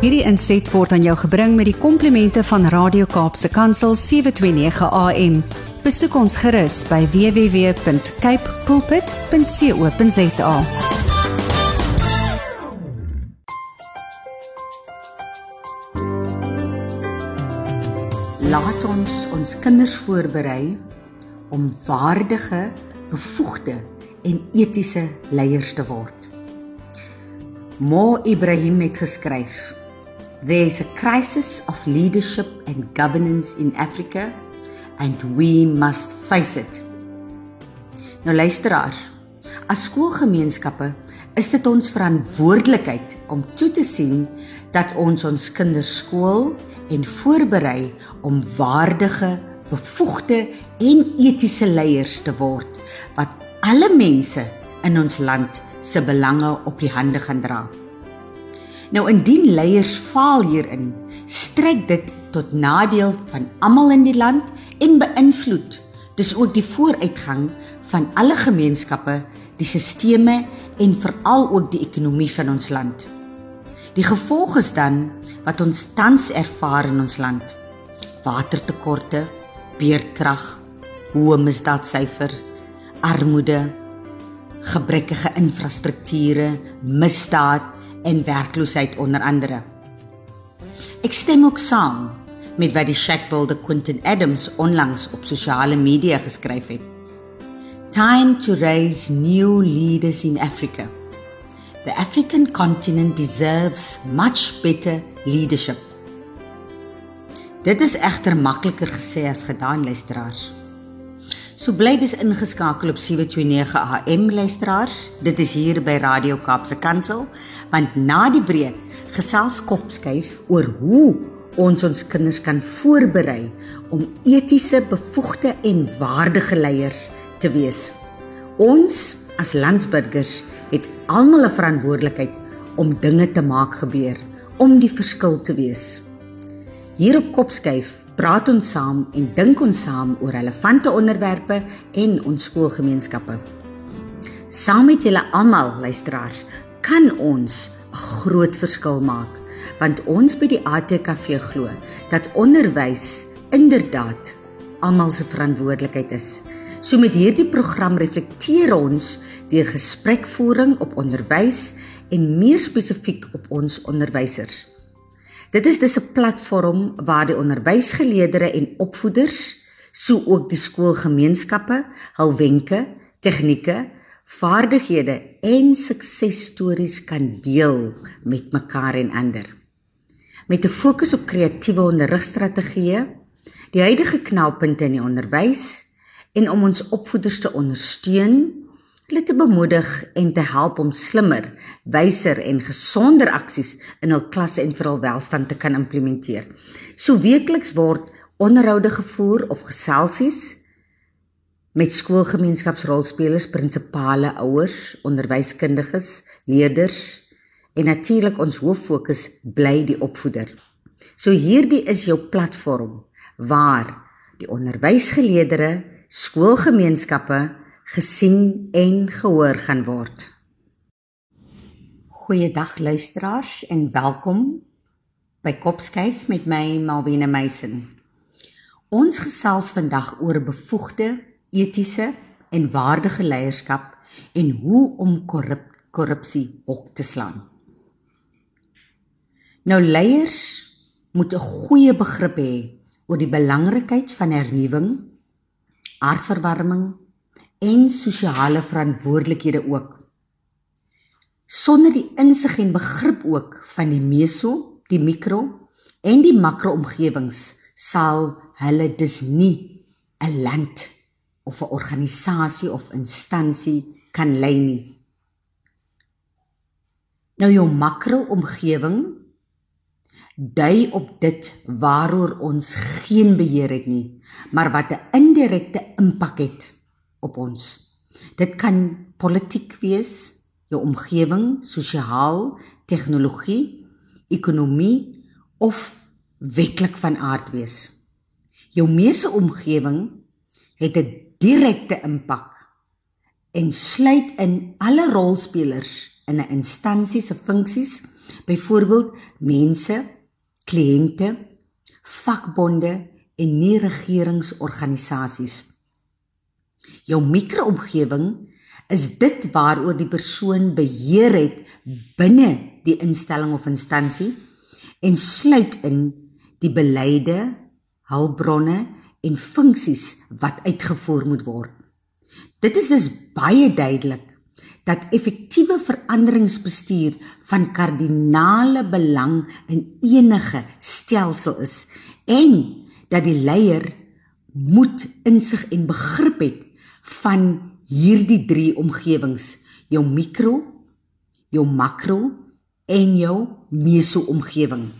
Hierdie inset word aan jou gebring met die komplimente van Radio Kaapse Kansel 729 AM. Besoek ons gerus by www.cape pulpit.co.za. Laat ons ons kinders voorberei om waardige, bevoegde en etiese leiers te word. Mo Ibrahim het geskryf: There is a crisis of leadership and governance in Africa and we must face it. Nou luisteraars, as skoolgemeenskappe is dit ons verantwoordelikheid om toe te sien dat ons ons kinders skool en voorberei om waardige, bevoegde en etiese leiers te word wat alle mense in ons land se belange op die hande gaan dra. Nou indien leiers faal hierin, strek dit tot nadeel van almal in die land en beïnvloed dis ook die vooruitgang van alle gemeenskappe, die sisteme en veral ook die ekonomie van ons land. Die gevolg is dan wat ons tans ervaar in ons land. Watertekorte, beerdkrag, hoë misdaadsyfer, armoede, gebrekkige infrastrukture, misdaad en werkloosheid onder andere. Ek stem ook saam met wat die Shackbuilder Quentin Adams onlangs op sosiale media geskryf het. Time to raise new leaders in Africa. The African continent deserves much better leadership. Dit is egter makliker gesê as gedaan, luisteraars. So bly dis ingeskakel op 729 AM luisteraars. Dit is hier by Radio Kaapse Kansel, want na die breek gesels Kopskyf oor hoe ons ons kinders kan voorberei om etiese, bevoegde en waardige leiers te wees. Ons as landsburgers het almal 'n verantwoordelikheid om dinge te maak gebeur, om die verskil te wees. Hier op Kopskyf praat ons saam en dink ons saam oor relevante onderwerpe en ons skoolgemeenskappe. Saam met julle almal luisteraars, kan ons 'n groot verskil maak want ons by die ATKV glo dat onderwys inderdaad almal se verantwoordelikheid is. So met hierdie program reflekteer ons deur gesprekvoering op onderwys en meer spesifiek op ons onderwysers. Dit is dus 'n platform waar die onderwysgeleerders en opvoeders, so ook die skoolgemeenskappe, hul wenke, tegnieke, vaardighede en suksesstories kan deel met mekaar en ander met 'n fokus op kreatiewe onderrigstrategieë, die huidige knelpunte in die onderwys en om ons opvoeders te ondersteun, hulle te bemoedig en te help om slimmer, wyser en gesonder aksies in hul klasse en vir hul welstand te kan implementeer. So weekliks word onderhoude gevoer of geselsies met skoolgemeenskapsrolspelers, prinsipale, ouers, onderwyskundiges, leerders en natuurlik ons hoof fokus bly die opvoeder. So hierdie is jou platform waar die onderwysgeleerders, skoolgemeenskappe gesien en gehoor gaan word. Goeiedag luisteraars en welkom by Kopskyf met my Malwena Meisen. Ons gesels vandag oor bevoegde, etiese en waardige leierskap en hoe om korrup korrupsie hok te slaan. Nou leiers moet 'n goeie begrip hê oor die belangrikheid van hernuwing, aardverwarming en sosiale verantwoordelikhede ook. Sonder die insig en begrip ook van die meso, die mikro en die makro omgewings sal hulle dus nie 'n land of 'n organisasie of instansie kan lei nie. Nou jou makro omgewing dui op dit waaroor ons geen beheer het nie, maar wat 'n indirekte impak het op ons. Dit kan politiek wees, jou omgewing, sosiaal, tegnologie, ekonomie of wetlik van aard wees. Jou meeste omgewing het 'n direkte impak en sluit in alle rolspelers in 'n instansie se funksies Byvoorbeeld mense, kliënte, vakbonde en nie regeringsorganisasies. Jou mikroomgewing is dit waaroor die persoon beheer het binne die instelling of instansie en sluit in die beleide, hulpbronne en funksies wat uitgevoer moet word. Dit is dus baie duidelik dat effektiewe veranderingsbestuur van kardinale belang in enige stelsel is en dat die leier moet insig en begrip het van hierdie drie omgewings: jou mikro, jou makro en jou meso-omgewing.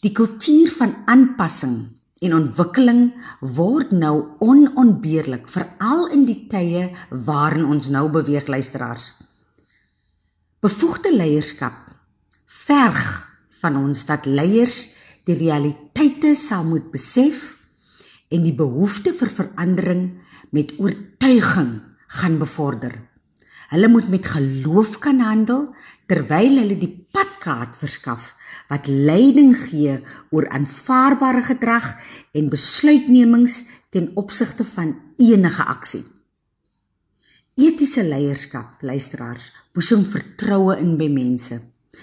Die kultuur van aanpassing en ontwikkeling word nou onontbeerlik veral in die tye waarin ons nou beweeg luisteraars. Bevoegde leierskap verg van ons dat leiers die realiteite sal moet besef en die behoefte vir verandering met oortuiging gaan bevorder. Hulle moet met geloof kan handel terwyl hulle die padkaart verskaf wat leiding gee oor aanvaarbare gedrag en besluitnemings ten opsigte van enige aksie. Etiese leierskap, luisteraars, boesem vertroue in by mense.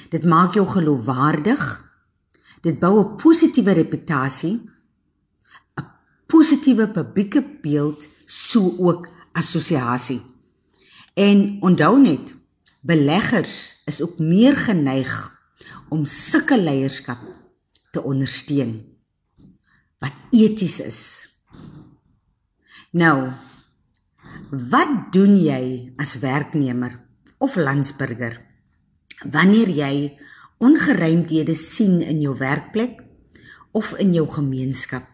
Dit maak jou geloofwaardig. Dit bou 'n positiewe reputasie, 'n positiewe publieke beeld, so ook assosiasie. En onthou net, beleggers is ook meer geneig om sulke leierskap te ondersteun wat eties is. Nou, wat doen jy as werknemer of landsburger wanneer jy ongeruimdhede sien in jou werkplek of in jou gemeenskap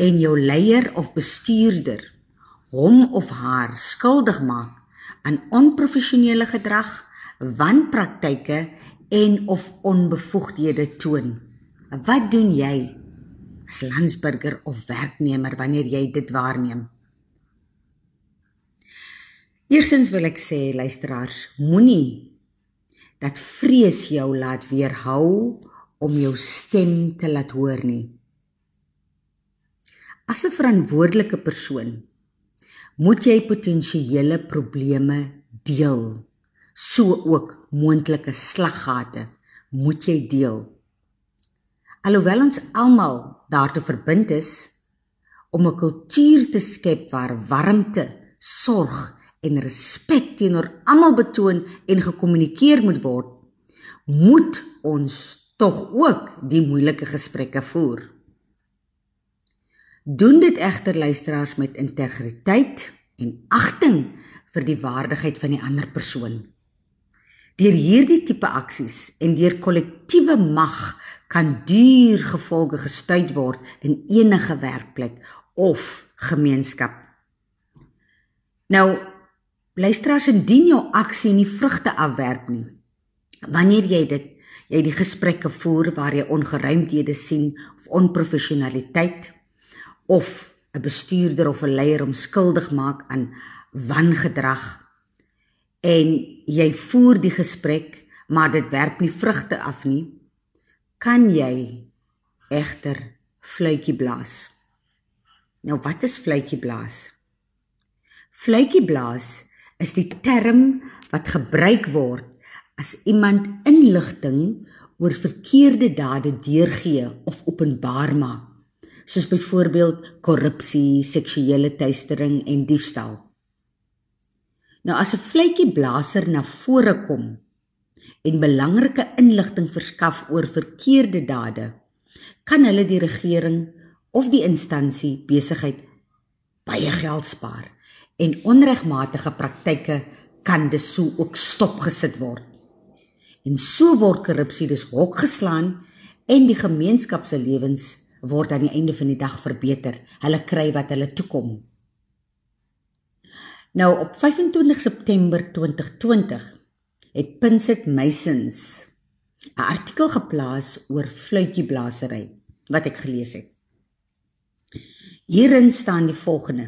en jou leier of bestuurder hom of haar skuldig maak aan onprofessionele gedrag, wanpraktyke en of onbevoegdhede toon. Wat doen jy as landsburger of werknemer wanneer jy dit waarneem? Eerstens wil ek sê luisteraars, moenie dat vrees jou laat weerhou om jou stem te laat hoor nie. As 'n verantwoordelike persoon moet jy potensiële probleme deel. So ook moontlike slaggate moet jy deel. Alhoewel ons almal daartoe verbind is om 'n kultuur te skep waar warmte, sorg en respek teenoor almal betoon en gekommunikeer moet word, moet ons tog ook die moeilike gesprekke voer. Doen dit egter luisteraars met integriteit en agting vir die waardigheid van die ander persoon. Deur hierdie tipe aksies en deur kollektiewe mag kan duur gevolge gestuit word in enige werkplek of gemeenskap. Nou luisteraars indien jou aksie nie vrugte afwerp nie. Wanneer jy dit jy die gesprekke voer waar jy ongeruimdhede sien of onprofessionaliteit of 'n bestuurder of 'n leier om skuldig maak aan wangedrag en jy voer die gesprek maar dit werp nie vrugte af nie. Kan jy egter fluitjie blaas? Nou wat is fluitjie blaas? Fluitjie blaas is die term wat gebruik word as iemand inligting oor verkeerde dade deurgee of openbaar maak soos byvoorbeeld korrupsie, seksuele teistering en diefstal. Nou as 'n vletjie blaser na vore kom en belangrike inligting verskaf oor verkeerde dade, kan hulle die regering of die instansie besigheid baie geld spaar en onregmatige praktyke kan dus so ook stopgesit word. En so word korrupsie dus hok geslaan en die gemeenskap se lewens word aan die einde van die dag verbeter. Hulle kry wat hulle toekom. Nou op 25 September 2020 het Pinset Masons 'n artikel geplaas oor fluitjieblasery wat ek gelees het. Hierin staan die volgende: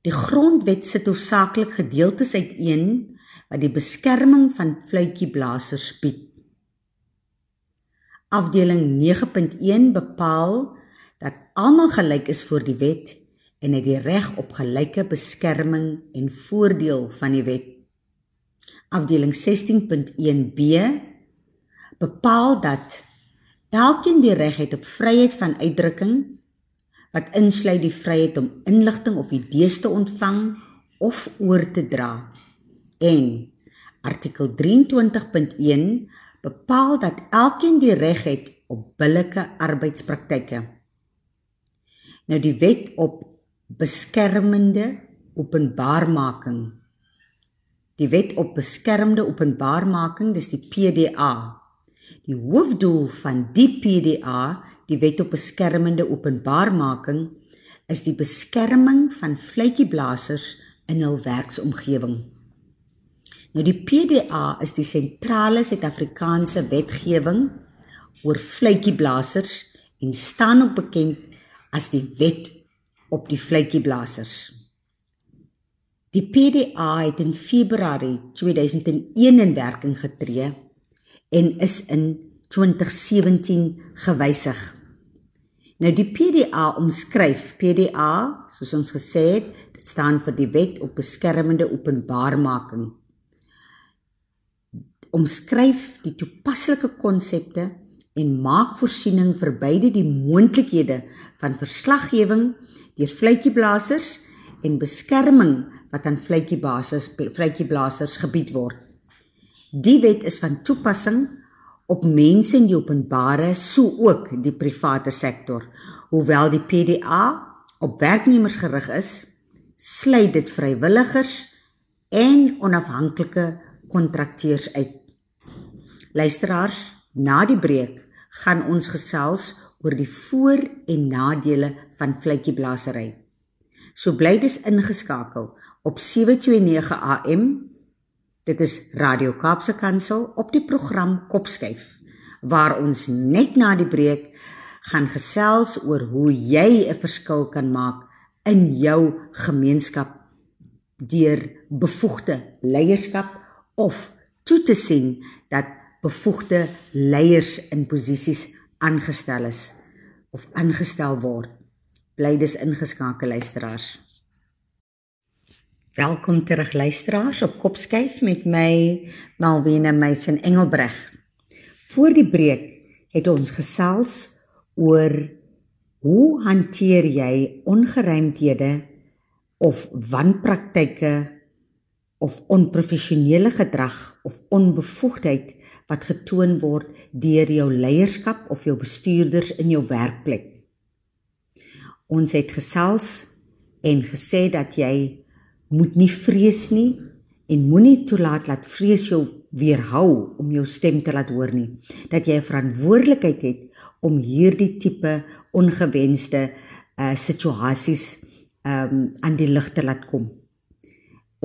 Die grondwet sit hoofsaaklik gedeeltes uiteen wat die beskerming van fluitjieblasers bied. Afdeling 9.1 bepaal dat almal gelyk is voor die wet en het die reg op gelyke beskerming en voordeel van die wet. Afdeling 16.1b bepaal dat elkeen die reg het op vryheid van uitdrukking wat insluit die vryheid om inligting of idees te ontvang of oor te dra. En artikel 23.1 bepaal dat elkeen die reg het op billike arbeidspraktyke. Nou die wet op beskermende openbaarmaking. Die wet op beskermde openbaarmaking, dis die PDA. Die hoofdoel van die PDA, die wet op beskermende openbaarmaking, is die beskerming van vletjieblassers in hul werksomgewing. Nou die PDA is die sentrale Suid-Afrikaanse wetgewing oor vletjieblassers en staan ook bekend as die wet op die vletjieblassers. Die PDA het in Februarie 2001 in werking getree en is in 2017 gewysig. Nou die PDA omskryf PDA soos ons gesê het, dit staan vir die wet op beskermende openbaarmaking omskryf die toepaslike konsepte en maak voorsiening vir beide die moontlikhede van verslaggewing deur fluitjieblasers en beskerming wat aan fluitjiebasers fluitjieblasers gebied word. Die wet is van toepassing op mense in die openbare so ook die private sektor. Hoewel die PDA op werknemers gerig is, sluit dit vrywilligers en onafhanklike kontrakteurs uit. Luisteraars, na die breek gaan ons gesels oor die voor- en nadele van vletjieblasery. So bly dis ingeskakel op 729 AM. Dit is Radio Kaapse Kansel op die program Kopskyf waar ons net na die breek gaan gesels oor hoe jy 'n verskil kan maak in jou gemeenskap deur bevoegde leierskap of toe te sien dat bevoegde leiers in posisies aangestel is of aangestel word. Bly dis ingeskakel luisteraars. Welkom terug luisteraars op Kopskyf met my Malwena Meisen Engelbreg. Voor die breek het ons gesels oor hoe hanteer jy ongeruimthede of wanpraktyke of onprofessionele gedrag of onbevoegdheid wat getoon word deur jou leierskap of jou bestuurders in jou werkplek. Ons het gesels en gesê dat jy moet nie vrees nie en moenie toelaat dat vrees jou weerhou om jou stem te laat hoor nie. Dat jy 'n verantwoordelikheid het om hierdie tipe ongewenste uh situasies um aan die lig te laat kom.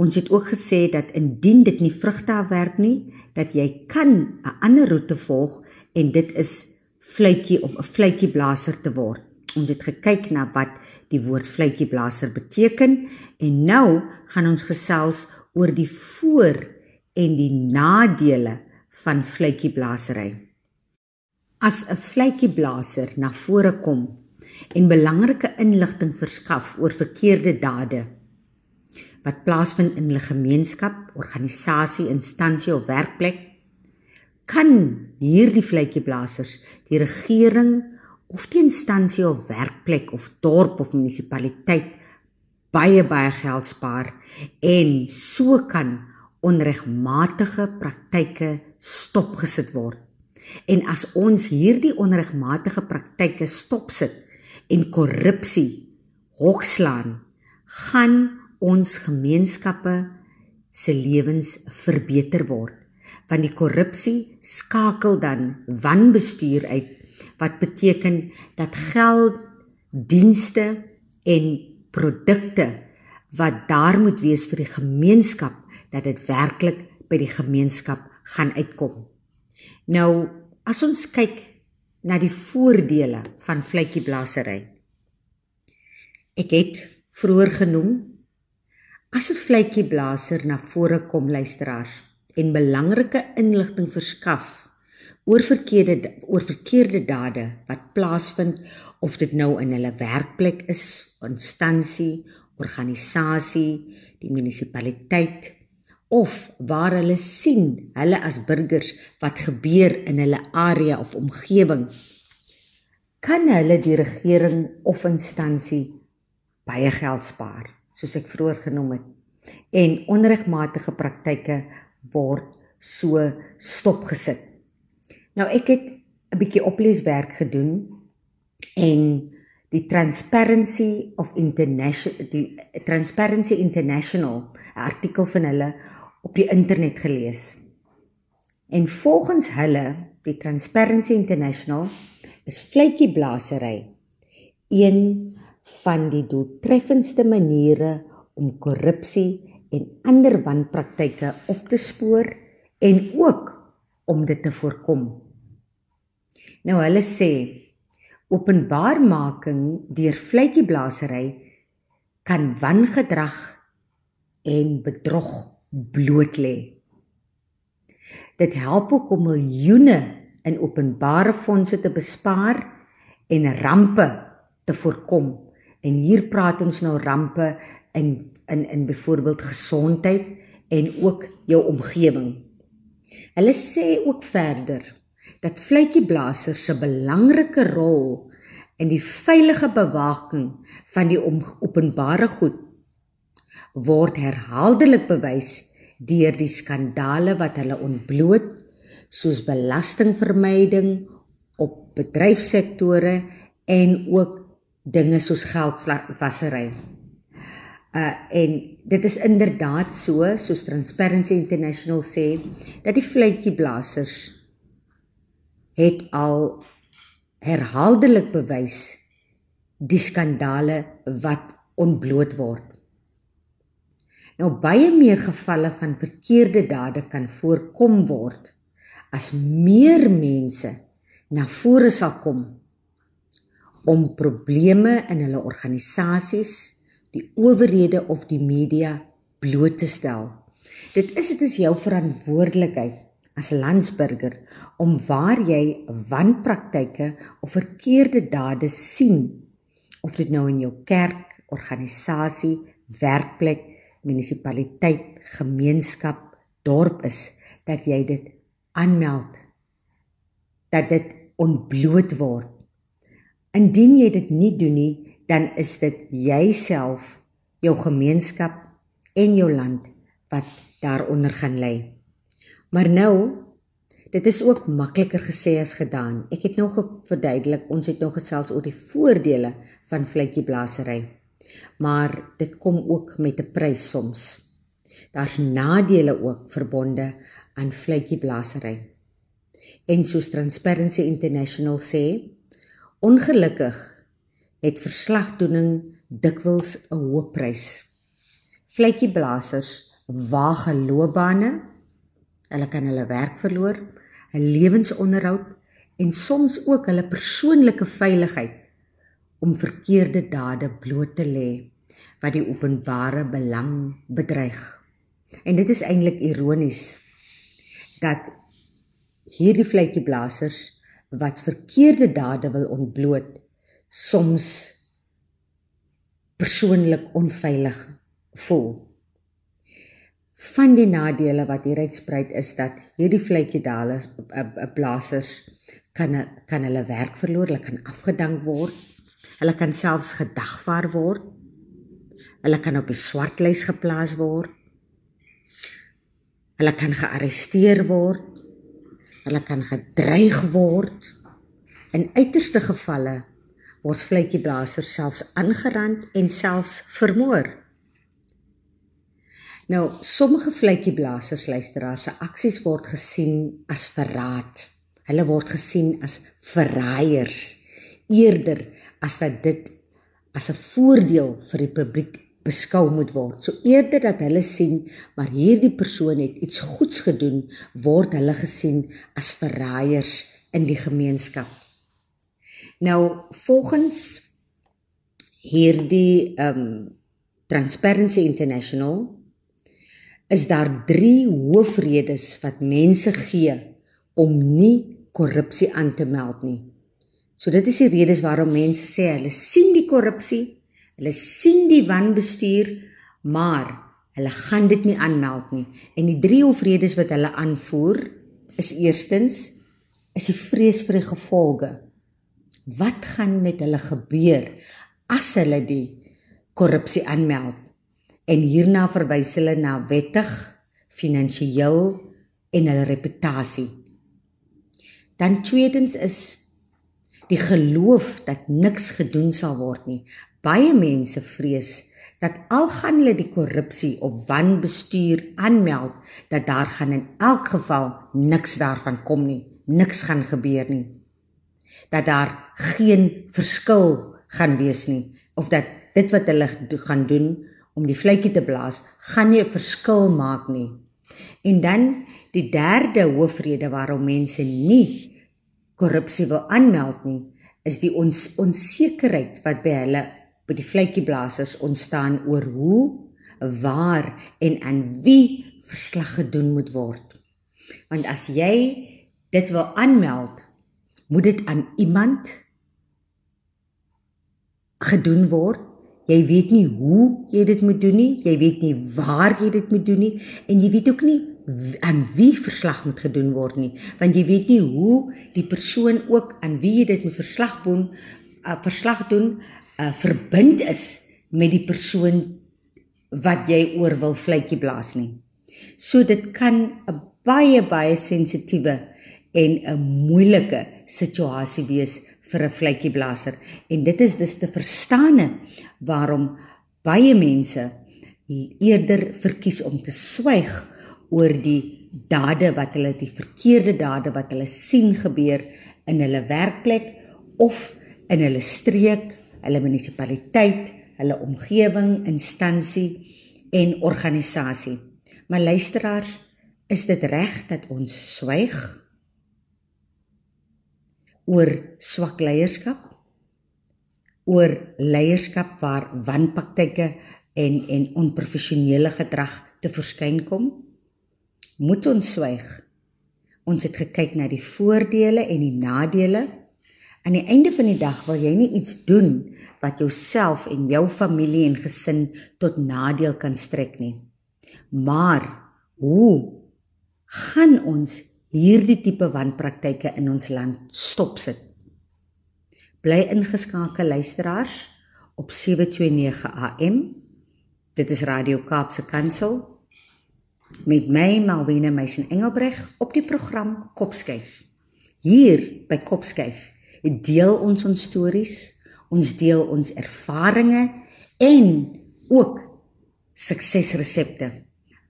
Ons het ook gesê dat indien dit nie vrugte afwerp nie, dat jy kan 'n ander roete volg en dit is fluitjie om 'n fluitjieblaser te word. Ons het gekyk na wat die woord fluitjieblaser beteken en nou gaan ons gesels oor die voor en die nadele van fluitjieblasery. As 'n fluitjieblaser na vore kom en belangrike inligting verskaf oor verkeerde dade wat plaasvind in 'n gemeenskap, organisasie, instansie of werkplek, kan hierdie vletjieblassers die regering of die instansie of werkplek of dorp of munisipaliteit baie baie geld spaar en so kan onregmatige praktyke stopgesit word. En as ons hierdie onregmatige praktyke stopsit en korrupsie hokslaan, gaan ons gemeenskappe se lewens verbeter word. Want die korrupsie skakel dan wanbestuur uit wat beteken dat geld dienste en produkte wat daar moet wees vir die gemeenskap dat dit werklik by die gemeenskap gaan uitkom. Nou as ons kyk na die voordele van vletjieblasery. Ek het vroeër genoem As 'n vletjieblaser na vore kom luisteraars en belangrike inligting verskaf oor verkeerde oor verkeerde dade wat plaasvind of dit nou in hulle werkplek is, instansie, organisasie, die munisipaliteit of waar hulle sien hulle as burgers wat gebeur in hulle area of omgewing kan hulle die regering of instansie baie geld spaar soos ek vroeër genoem het en onregmatige praktyke word so stopgesit nou ek het 'n bietjie opleeswerk gedoen en die Transparency of International die Transparency International artikel van hulle op die internet gelees. En volgens hulle, die Transparency International, is vletjieblasery een van die doeltreffendste maniere om korrupsie en ander wanpraktyke op te spoor en ook om dit te voorkom. Nou hulle sê openbaarmaking deur vletjieblasery kan wangedrag en bedrog bloot lê. Dit help ook om miljoene in openbare fondse te bespaar en rampe te voorkom. En hier praat ons nou rampe in in in byvoorbeeld gesondheid en ook jou omgewing. Hulle sê ook verder dat vletjieblasers 'n belangrike rol in die veilige bewaking van die openbare goed word herhaaldelik bewys deur die skandale wat hulle ontbloot soos belastingvermyding op bedryfsektore en ook dinge soos geldwasery. Uh en dit is inderdaad so soos Transparency International sê dat die vletjieblasers het al herhaaldelik bewys die skandale wat ontbloot word. Nou baie meer gevalle van verkeerde dade kan voorkom word as meer mense na vore sal kom om probleme in hulle organisasies, die owerhede of die media bloot te stel. Dit is dit is jou verantwoordelikheid as landsburger om waar jy wanpraktyke of verkeerde dade sien of dit nou in jou kerk, organisasie, werkplek, munisipaliteit, gemeenskap, dorp is dat jy dit aanmeld dat dit ontbloot word. Indien jy dit nie doen nie, dan is dit jouself, jou gemeenskap en jou land wat daaronder gaan lê. Maar nou, dit is ook makliker gesê as gedaan. Ek het nog verduidelik, ons het nog gesels oor die voordele van vletjieblasery. Maar dit kom ook met 'n prys soms. Daar's nadele ook verbonde aan vletjieblasery. En soos Transparency International sê, ongelukkig het verslagdoening dikwels 'n hoë prys. Vletjieblasers waag loopbane Hulle kan hulle werk verloor, 'n lewensonderhoud en soms ook hulle persoonlike veiligheid om verkeerde dade bloot te lê wat die openbare belang bedreig. En dit is eintlik ironies dat hierdie vletjieblassers wat verkeerde dade wil ontbloot soms persoonlik onveilig voel van die nadele wat hier uitsprei is dat hierdie vletjie dale 'n blassers kan kan hulle werk verloor, hulle kan afgedank word. Hulle kan selfs gedagvaar word. Hulle kan op die swartlys geplaas word. Hulle kan gearresteer word. Hulle kan gedreig word. In uiterste gevalle word vletjieblassers selfs aangerand en selfs vermoor. Nou, sommige vletjieblassers luisteraars se aksies word gesien as verraad. Hulle word gesien as verraaiers eerder as dat dit as 'n voordeel vir die publiek beskou moet word. So eerder dat hulle sien maar hierdie persoon het iets goeds gedoen, word hulle gesien as verraaiers in die gemeenskap. Nou volgens hierdie ehm um, Transparency International is daar 3 hoofredes wat mense gee om nie korrupsie aan te meld nie. So dit is die redes waarom mense sê hulle sien die korrupsie, hulle sien die wanbestuur, maar hulle gaan dit nie aanmeld nie. En die drie hoofredes wat hulle aanvoer is eerstens is die vrees vir die gevolge. Wat gaan met hulle gebeur as hulle die korrupsie aanmeld? En hierna verwys hulle na wettig, finansiëel en hulle reputasie. Dan tweedens is die geloof dat niks gedoen sal word nie. Baie mense vrees dat al gaan hulle die korrupsie of wanbestuur aanmeld, dat daar gaan in elk geval niks daarvan kom nie. Niks gaan gebeur nie. Dat daar geen verskil gaan wees nie of dat dit wat hulle gaan doen om die vletjie te blaas, gaan nie 'n verskil maak nie. En dan die derde hoofrede waarom mense nie korrupsie wil aanmeld nie, is die ons onsekerheid wat by hulle by die vletjieblassers ontstaan oor hoe, waar en aan wie verslag gedoen moet word. Want as jy dit wil aanmeld, moet dit aan iemand gedoen word Jy weet nie hoe jy dit moet doen nie, jy weet nie waar jy dit moet doen nie en jy weet ook nie aan wie verslag moet gedoen word nie, want jy weet nie hoe die persoon ook aan wie jy dit moet verslag doen, uh, verslag doen, uh, verbind is met die persoon wat jy oor wil vletjie blaas nie. So dit kan 'n baie baie sensitiewe en 'n moeilike situasie wees vir 'n vletjieblaser en dit is dus te verstaane waarom baie mense eerder verkies om te swyg oor die dade wat hulle die verkeerde dade wat hulle sien gebeur in hulle werkplek of in hulle streek, hulle munisipaliteit, hulle omgewing, instansie en organisasie. Maar luisteraars, is dit reg dat ons swyg oor swak leierskap? oor leierskap waar wanpraktyke en en onprofessionele gedrag te verskyn kom? Moet ons swyg? Ons het gekyk na die voordele en die nadele. Aan die einde van die dag wil jy nie iets doen wat jouself en jou familie en gesin tot nadeel kan strek nie. Maar hoe gaan ons hierdie tipe wanpraktyke in ons land stopsit? Bly ingeskakel luisteraars op 729 AM. Dit is Radio Kaapse Kansel met my Malwena Meisen Engelbreg op die program Kopskyf. Hier by Kopskyf deel ons ons stories, ons deel ons ervarings en ook suksesresepte.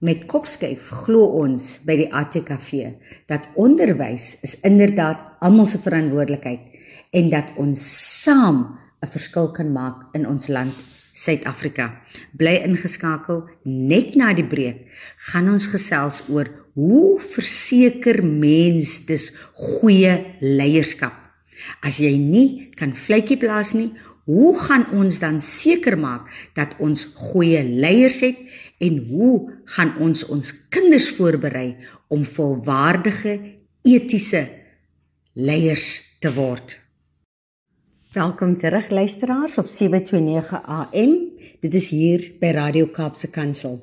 Met Kopskyf glo ons by die ATKV dat onderwys is inderdaad almal se verantwoordelikheid en dat ons saam 'n verskil kan maak in ons land Suid-Afrika. Bly ingeskakel net na die breek gaan ons gesels oor hoe verseker mens dis goeie leierskap. As jy nie kan vletjie plaas nie, hoe gaan ons dan seker maak dat ons goeie leiers het en hoe gaan ons ons kinders voorberei om volwaardige etiese leiers te word? Welkom terug luisteraars op 729 AM. Dit is hier by Radio Kaapse Kansel.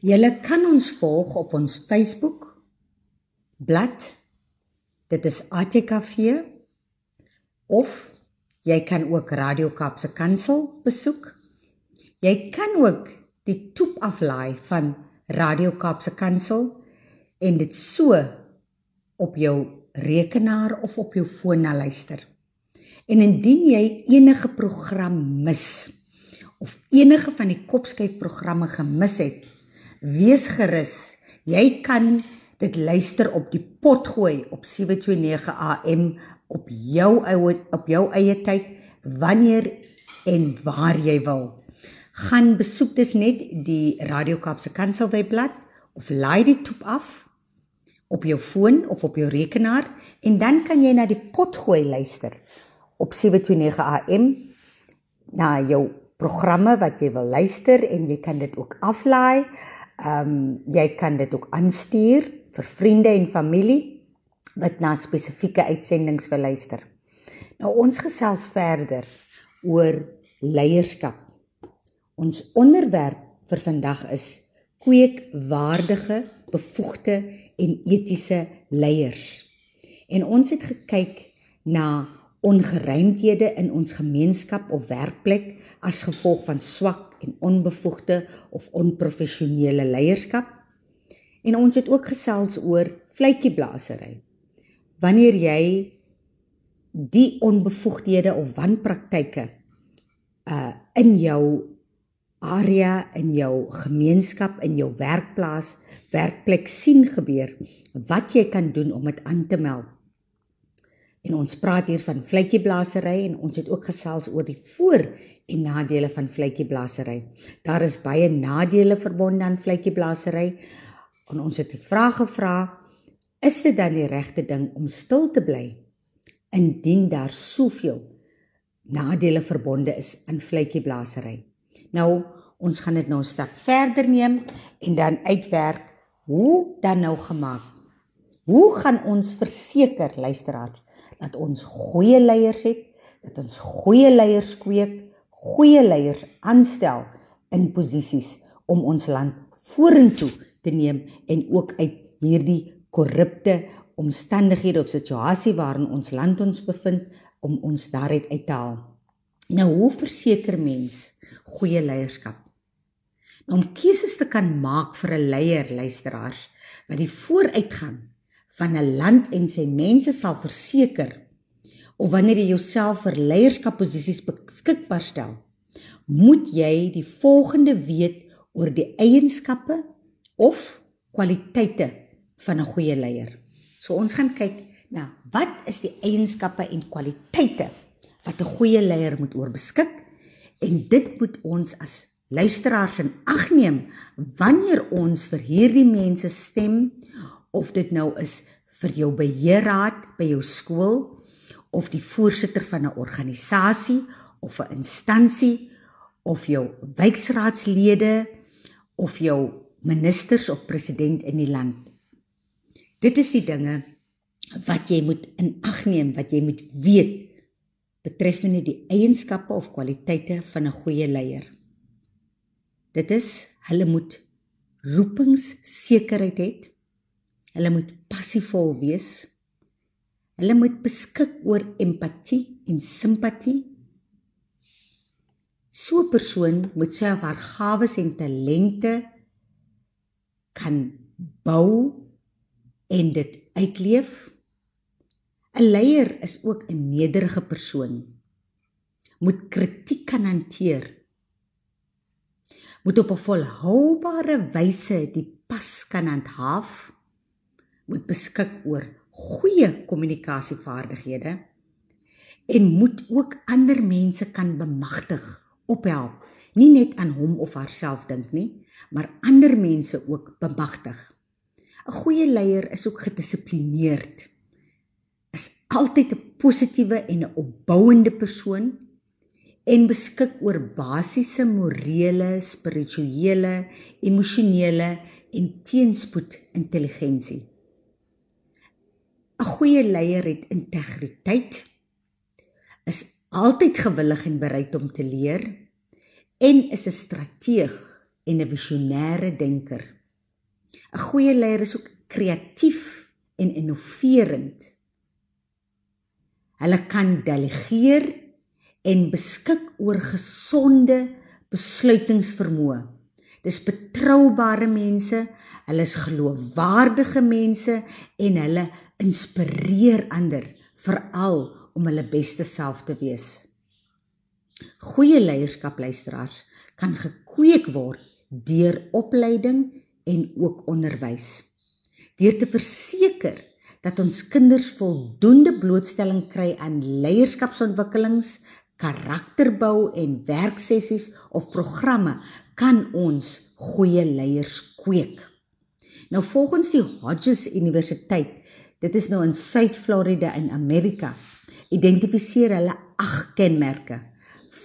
Julle kan ons volg op ons Facebook bladsy. Dit is ATKV of jy kan ook Radio Kaapse Kansel besoek. Jy kan ook die toep aflaai van Radio Kaapse Kansel en dit so op jou rekenaar of op jou foon na luister. En indien jy enige program mis of enige van die kopskyf programme gemis het, wees gerus, jy kan dit luister op die pot gooi op 729 AM op jou eie op jou eie tyd wanneer en waar jy wil. Gaan besoek dus net die Radio Kaapse Kansel webblad of laai dit toe af op jou foon of op jou rekenaar en dan kan jy na die pot gooi luister op 729 AM na jou programme wat jy wil luister en jy kan dit ook aflaai. Ehm um, jy kan dit ook aanstuur vir vriende en familie wat na spesifieke uitsendings wil luister. Nou ons gesels verder oor leierskap. Ons onderwerp vir vandag is kweek waardige, bevoegde en etiese leiers. En ons het gekyk na ongeruimthede in ons gemeenskap of werkplek as gevolg van swak en onbevoegde of onprofessionele leierskap. En ons het ook gesels oor vletjieblasery. Wanneer jy die onbevoegdhede of wanpraktyke uh in jou area in jou gemeenskap in jou werkplaas werkplek sien gebeur wat jy kan doen om dit aan te meld En ons praat hier van vletjieblasery en ons het ook gesels oor die voor en nadele van vletjieblasery. Daar is baie nadele verbonde aan vletjieblasery. En ons het die vraag gevra: Is dit dan die regte ding om stil te bly indien daar soveel nadele verbonde is aan vletjieblasery? Nou, ons gaan dit nou 'n stap verder neem en dan uitwerk hoe dan nou gemaak. Hoe gaan ons verseker luisteraars dat ons goeie leiers het, dat ons goeie leiers kweek, goeie leiers aanstel in posisies om ons land vorentoe te neem en ook uit hierdie korrupte omstandighede of situasie waarin ons land ons bevind om ons daaruit uit te haal. Nou hoe verseker mens goeie leierskap? Nou, om keuses te kan maak vir 'n leier luisteraars wat die vooruitgang van 'n land en sy mense sal verseker of wanneer jy jouself vir leierskapposisies beskikbaar stel, moet jy die volgende weet oor die eienskappe of kwaliteite van 'n goeie leier. So ons gaan kyk na wat is die eienskappe en kwaliteite wat 'n goeie leier moet oorbeskik en dit moet ons as luisteraars in ag neem wanneer ons vir hierdie mense stem of dit nou is vir jou beheerraad by jou skool of die voorsitter van 'n organisasie of 'n instansie of jou wijkraadslede of jou ministers of president in die land. Dit is die dinge wat jy moet in ag neem, wat jy moet weet betreffende die eienskappe of kwaliteite van 'n goeie leier. Dit is hulle moet roepingssekerheid hê Hulle moet passievol wees. Hulle moet beskik oor empatie en simpatie. So 'n persoon moet self haar gawes en talente kan bou en dit uitleef. 'n Leier is ook 'n nederige persoon. Moet kritiek kan hanteer. Moet op 'n volhoubare wyse die pas kan handhaaf moet beskik oor goeie kommunikasievaardighede en moet ook ander mense kan bemagtig, ophelp, nie net aan hom of haarself dink nie, maar ander mense ook bemagtig. 'n Goeie leier is ook gedissiplineerd. Is altyd 'n positiewe en 'n opbouende persoon en beskik oor basiese morele, spirituele, emosionele en teenspoed intelligensie. 'n goeie leier het integriteit, is altyd gewillig en bereid om te leer en is 'n strateeg en 'n visionêre denker. 'n Goeie leier is ook kreatief en innoverend. Hulle kan delegeer en beskik oor gesonde besluitingsvermoë. Dis betroubare mense, hulle is geloofwaardige mense en hulle inspireer ander veral om hulle beste self te wees. Goeie leierskap luisteraars kan gekweek word deur opleiding en ook onderwys. Deur te verseker dat ons kinders voldoende blootstelling kry aan leierskapsontwikkelings, karakterbou en werksessies of programme, kan ons goeie leiers kweek. Nou volgens die Hodges Universiteit Dit is nou in Suid-Florida in Amerika. Identifiseer hulle ag kenmerke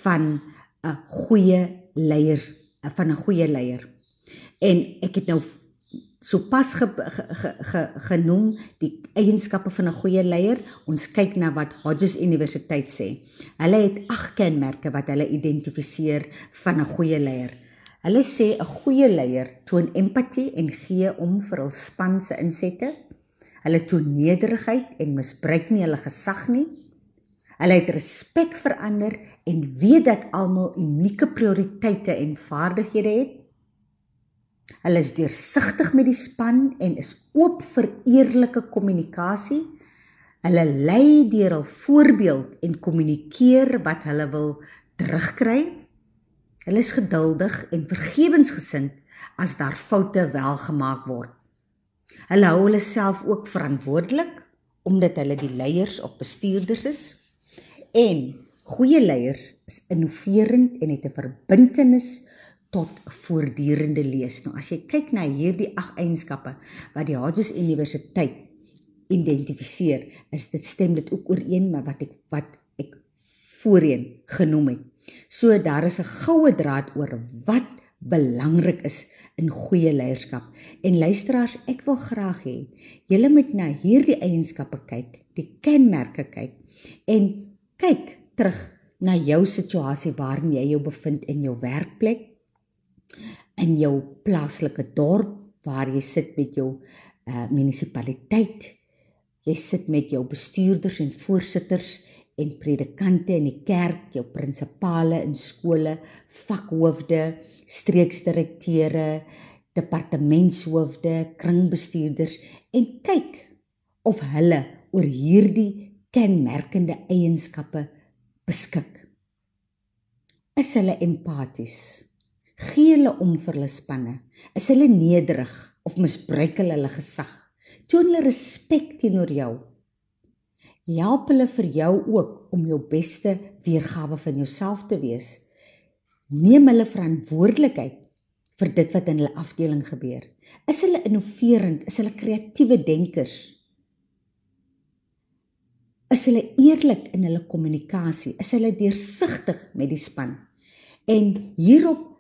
van 'n goeie leier van 'n goeie leier. En ek het nou sopas ge, ge, ge, ge, genoem die eienskappe van 'n goeie leier. Ons kyk na wat Hodges Universiteit sê. Hulle het ag kenmerke wat hulle identifiseer van 'n goeie leier. Hulle sê 'n goeie leier toon empatie en gee om vir hul span se insette. Hulle toon nederigheid en misbruik nie hulle gesag nie. Hulle het respek vir ander en weet dat almal unieke prioriteite en vaardighede het. Hulle is deursigtig met die span en is oop vir eerlike kommunikasie. Hulle lei deur hul voorbeeld en kommunikeer wat hulle wil terugkry. Hulle is geduldig en vergewensgesind as daar foute wel gemaak word. Hulle hou hulle self ook verantwoordelik omdat hulle die leiers of bestuurders is. En goeie leiers is innoverend en het 'n verbintenis tot voortdurende lees. Nou as jy kyk na hierdie ag eienskappe wat die Hodges Universiteit identifiseer, is dit stem dit ook ooreen met wat ek wat ek voorheen genoem het. So daar is 'n goue draad oor wat belangrik is in goeie leierskap. En luisteraars, ek wil graag hê julle moet na hierdie eienskappe kyk, die kenmerke kyk en kyk terug na jou situasie waarin jy jou bevind in jou werkplek, in jou plaaslike dorp waar jy sit met jou uh, munisipaliteit. Jy sit met jou bestuurders en voorsitters en predikante in die kerk, jou prinsipale in skole, vakhoofde, streeksdirekteure, departementshoofde, kringbestuurders en kyk of hulle oor hierdie kenmerkende eienskappe beskik. Is hulle empaties? Gee hulle om vir hulle spanne. Is hulle nederig of misbruik hulle hulle gesag? Toon hulle respek teenoor jou. Help hulle vir jou ook om jou beste weergawe van jouself te wees. Neem hulle verantwoordelikheid vir dit wat in hulle afdeling gebeur. Is hulle innoverend? Is hulle kreatiewe denkers? Is hulle eerlik in hulle kommunikasie? Is hulle deursigtig met die span? En hierop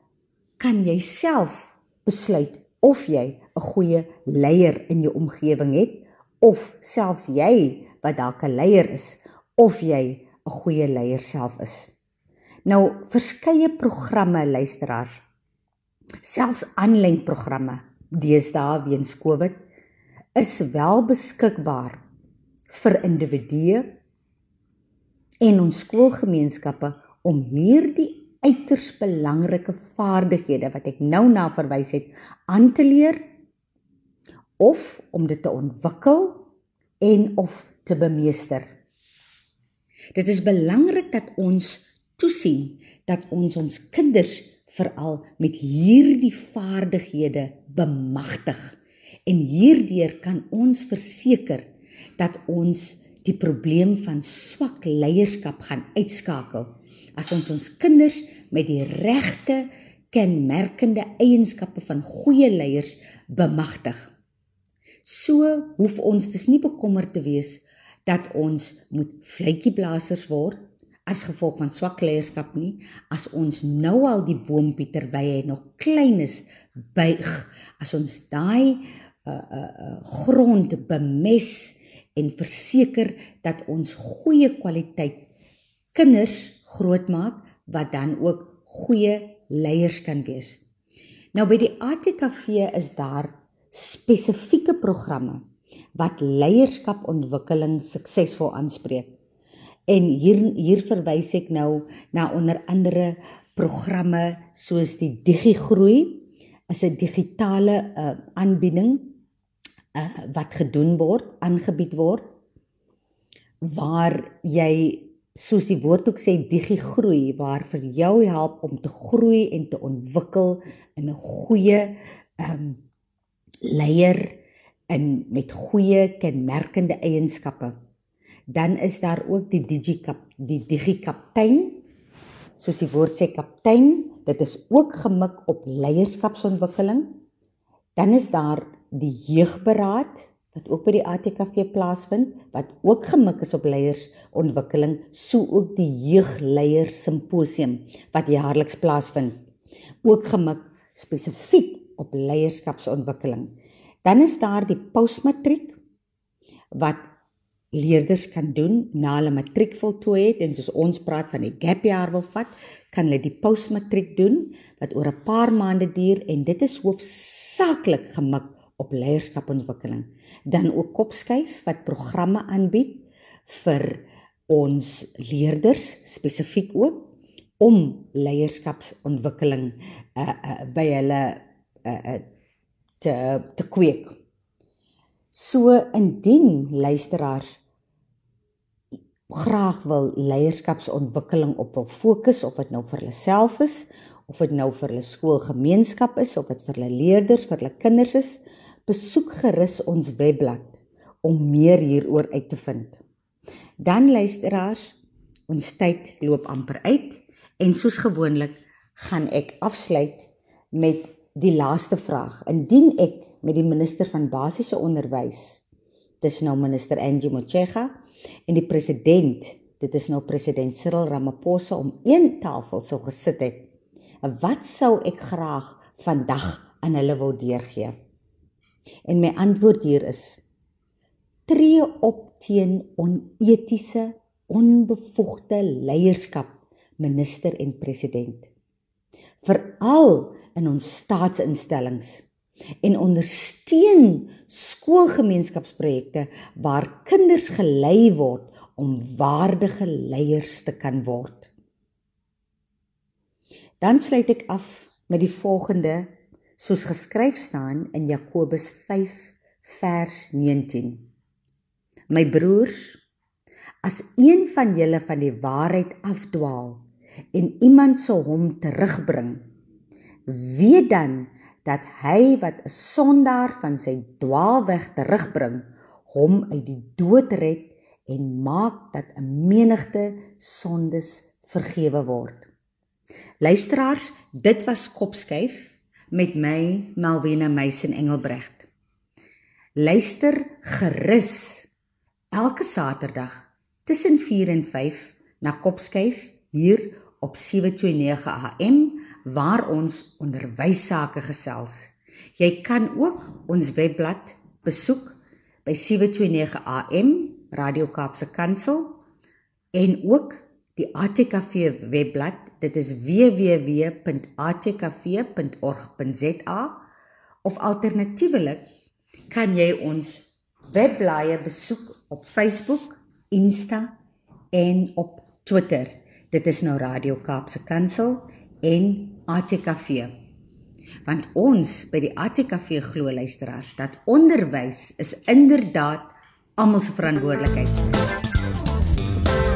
kan jy self besluit of jy 'n goeie leier in jou omgewing het of selfs jy wat dalk 'n leier is of jy 'n goeie leier self is. Nou verskeie programme luisteraars selfs aanlyn programme deesdae weens Covid is wel beskikbaar vir individue en ons skoolgemeenskappe om hierdie uiters belangrike vaardighede wat ek nou na verwys het aan te leer of om dit te ontwikkel en of te bemeester. Dit is belangrik dat ons toesien dat ons ons kinders veral met hierdie vaardighede bemagtig en hierdeur kan ons verseker dat ons die probleem van swak leierskap gaan uitskakel as ons ons kinders met die regte kenmerkende eienskappe van goeie leiers bemagtig. So hoef ons dus nie bekommerd te wees dat ons moet vletjieblassers word as gevolg van swak leierskap nie as ons nou al die boompie terwyl hy nog klein is buig as ons daai uh, uh, uh, grond bemes en verseker dat ons goeie kwaliteit kinders grootmaak wat dan ook goeie leiers kan wees. Nou by die ATKV is daar spesifieke programme wat leierskapontwikkeling suksesvol aanspreek. En hier hier verwys ek nou na onder andere programme soos die DigiGroei is 'n digitale uh, aanbieding uh, wat gedoen word, aangebied word waar jy soos die woord ook sê digi groei waar vir jou help om te groei en te ontwikkel in 'n goeie ehm um, leier en met goeie kenmerkende eienskappe. Dan is daar ook die digikap die digikaptein soos die woord sê kaptein, dit is ook gemik op leierskapsontwikkeling. Dan is daar die jeugberaad wat ook by die ATKV plaasvind wat ook gemik is op leiersontwikkeling, so ook die jeugleier simposium wat jaarliks plaasvind, ook gemik spesifiek op leierskapsontwikkeling. Dan is daar die postmatriek wat leerders kan doen na hulle matriek voltooi het en soos ons praat van die gap jaar wil vat, kan hulle die postmatriek doen wat oor 'n paar maande duur en dit is hoofsaaklik gemik op leierskapontwikkeling. Dan ook kopskuif wat programme aanbied vir ons leerders spesifiek ook om leierskapsontwikkeling uh, uh, by hulle uh, uh, te te kweek. So indien luisteraars graag wil leierskapsontwikkeling op wil fokus of dit nou vir hulle self is of dit nou vir hulle skoolgemeenskap is of dit vir hulle leerders, vir hulle kinders is, besoek gerus ons webblad om meer hieroor uit te vind. Dan luisteraars, ons tyd loop amper uit en soos gewoonlik gaan ek afsluit met die laaste vraag. Indien ek met die minister van basiese onderwys, dis nou minister Angie Motshega en die president, dit is nou president Cyril Ramaphosa om een tafel sou gesit het, wat sou ek graag vandag aan hulle wou deurgee? En my antwoord hier is: tree op teen onetiese, onbevoegde leierskap, minister en president. Veral in ons staatsinstellings en ondersteun skoolgemeenskapsprojekte waar kinders gelei word om waardige leiers te kan word. Dan sluit ek af met die volgende soos geskryf staan in Jakobus 5 vers 19. My broers, as een van julle van die waarheid afdwaal en iemand sou hom terugbring, weet dan dat hy wat 'n sondaar van sy dwaalweg terugbring, hom uit die dood red en maak dat 'n menigte sondes vergewe word. Luisteraars, dit was Kopskyf met my Malwena Meisen Engelbregt. Luister gerus elke Saterdag tussen 4 en 5 na Kopskyf hier op 729 AM waar ons onderwys sake gesels. Jy kan ook ons webblad besoek by 729 AM Radio Kaapse Kansel en ook die ATKV webblad. Dit is www.atkv.org.za of alternatiefelik kan jy ons webblaaie besoek op Facebook, Insta en op Twitter. Dit is nou Radio Kaapse Kansel en ATKV. Want ons by die ATKV glo luisteraars dat onderwys is inderdaad almal se verantwoordelikheid.